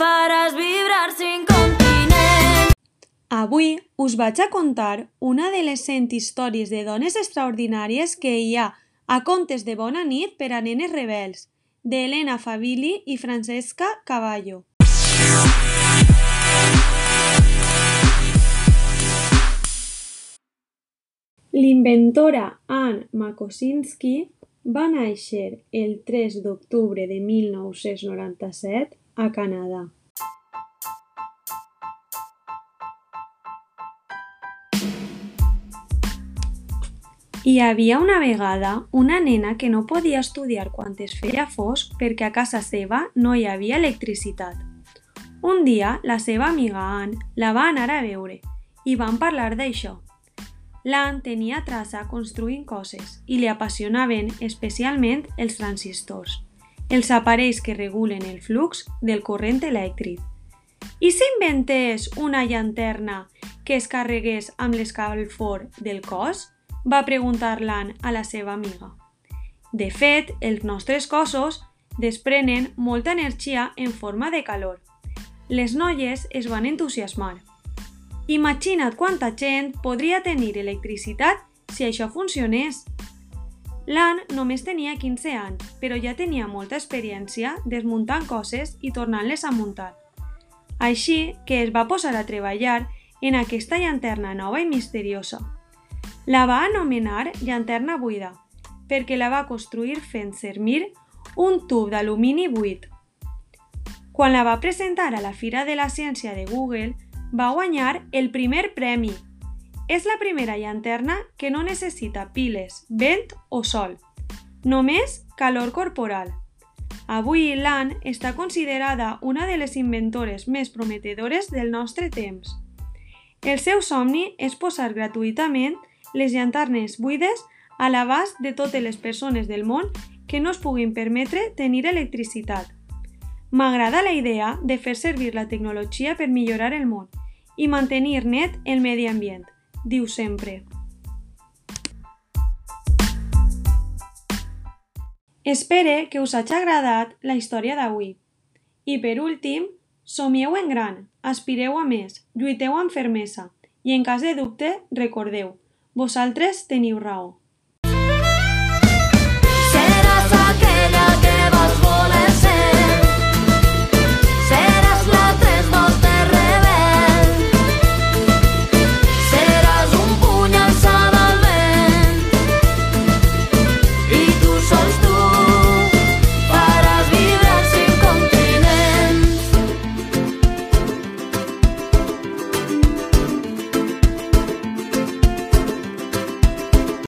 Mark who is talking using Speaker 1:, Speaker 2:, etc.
Speaker 1: faràs vibrar cinc continents. Avui us vaig a contar una de les cent històries de dones extraordinàries que hi ha a Contes de Bona Nit per a Nenes Rebels, de Elena Fabili i Francesca Cavallo. L'inventora Anne Makosinski va néixer el 3 d'octubre de 1997 a Canadà. Hi havia una vegada una nena que no podia estudiar quan es feia fosc perquè a casa seva no hi havia electricitat. Un dia, la seva amiga Anne la va anar a veure i van parlar d'això. L'Anne tenia traça construint coses i li apassionaven especialment els transistors, els aparells que regulen el flux del corrent elèctric. I si inventés una llanterna que es carregués amb l'escalfor del cos? va preguntar l'Anne a la seva amiga. De fet, els nostres cossos desprenen molta energia en forma de calor. Les noies es van entusiasmar. Imagina't quanta gent podria tenir electricitat si això funcionés. L'Anne només tenia 15 anys, però ja tenia molta experiència desmuntant coses i tornant-les a muntar. Així que es va posar a treballar en aquesta llanterna nova i misteriosa. La va anomenar llanterna buida perquè la va construir fent servir un tub d'alumini buit. Quan la va presentar a la Fira de la Ciència de Google, va guanyar el primer premi. És la primera llanterna que no necessita piles, vent o sol, només calor corporal. Avui l'Anne està considerada una de les inventores més prometedores del nostre temps. El seu somni és posar gratuïtament les llanternes buides a l'abast de totes les persones del món que no es puguin permetre tenir electricitat. M'agrada la idea de fer servir la tecnologia per millorar el món i mantenir net el medi ambient, diu sempre. Espere que us hagi agradat la història d'avui. I per últim, somieu en gran, aspireu a més, lluiteu amb fermesa i en cas de dubte, recordeu, vosaltres teniu raó. Seràs aquella que va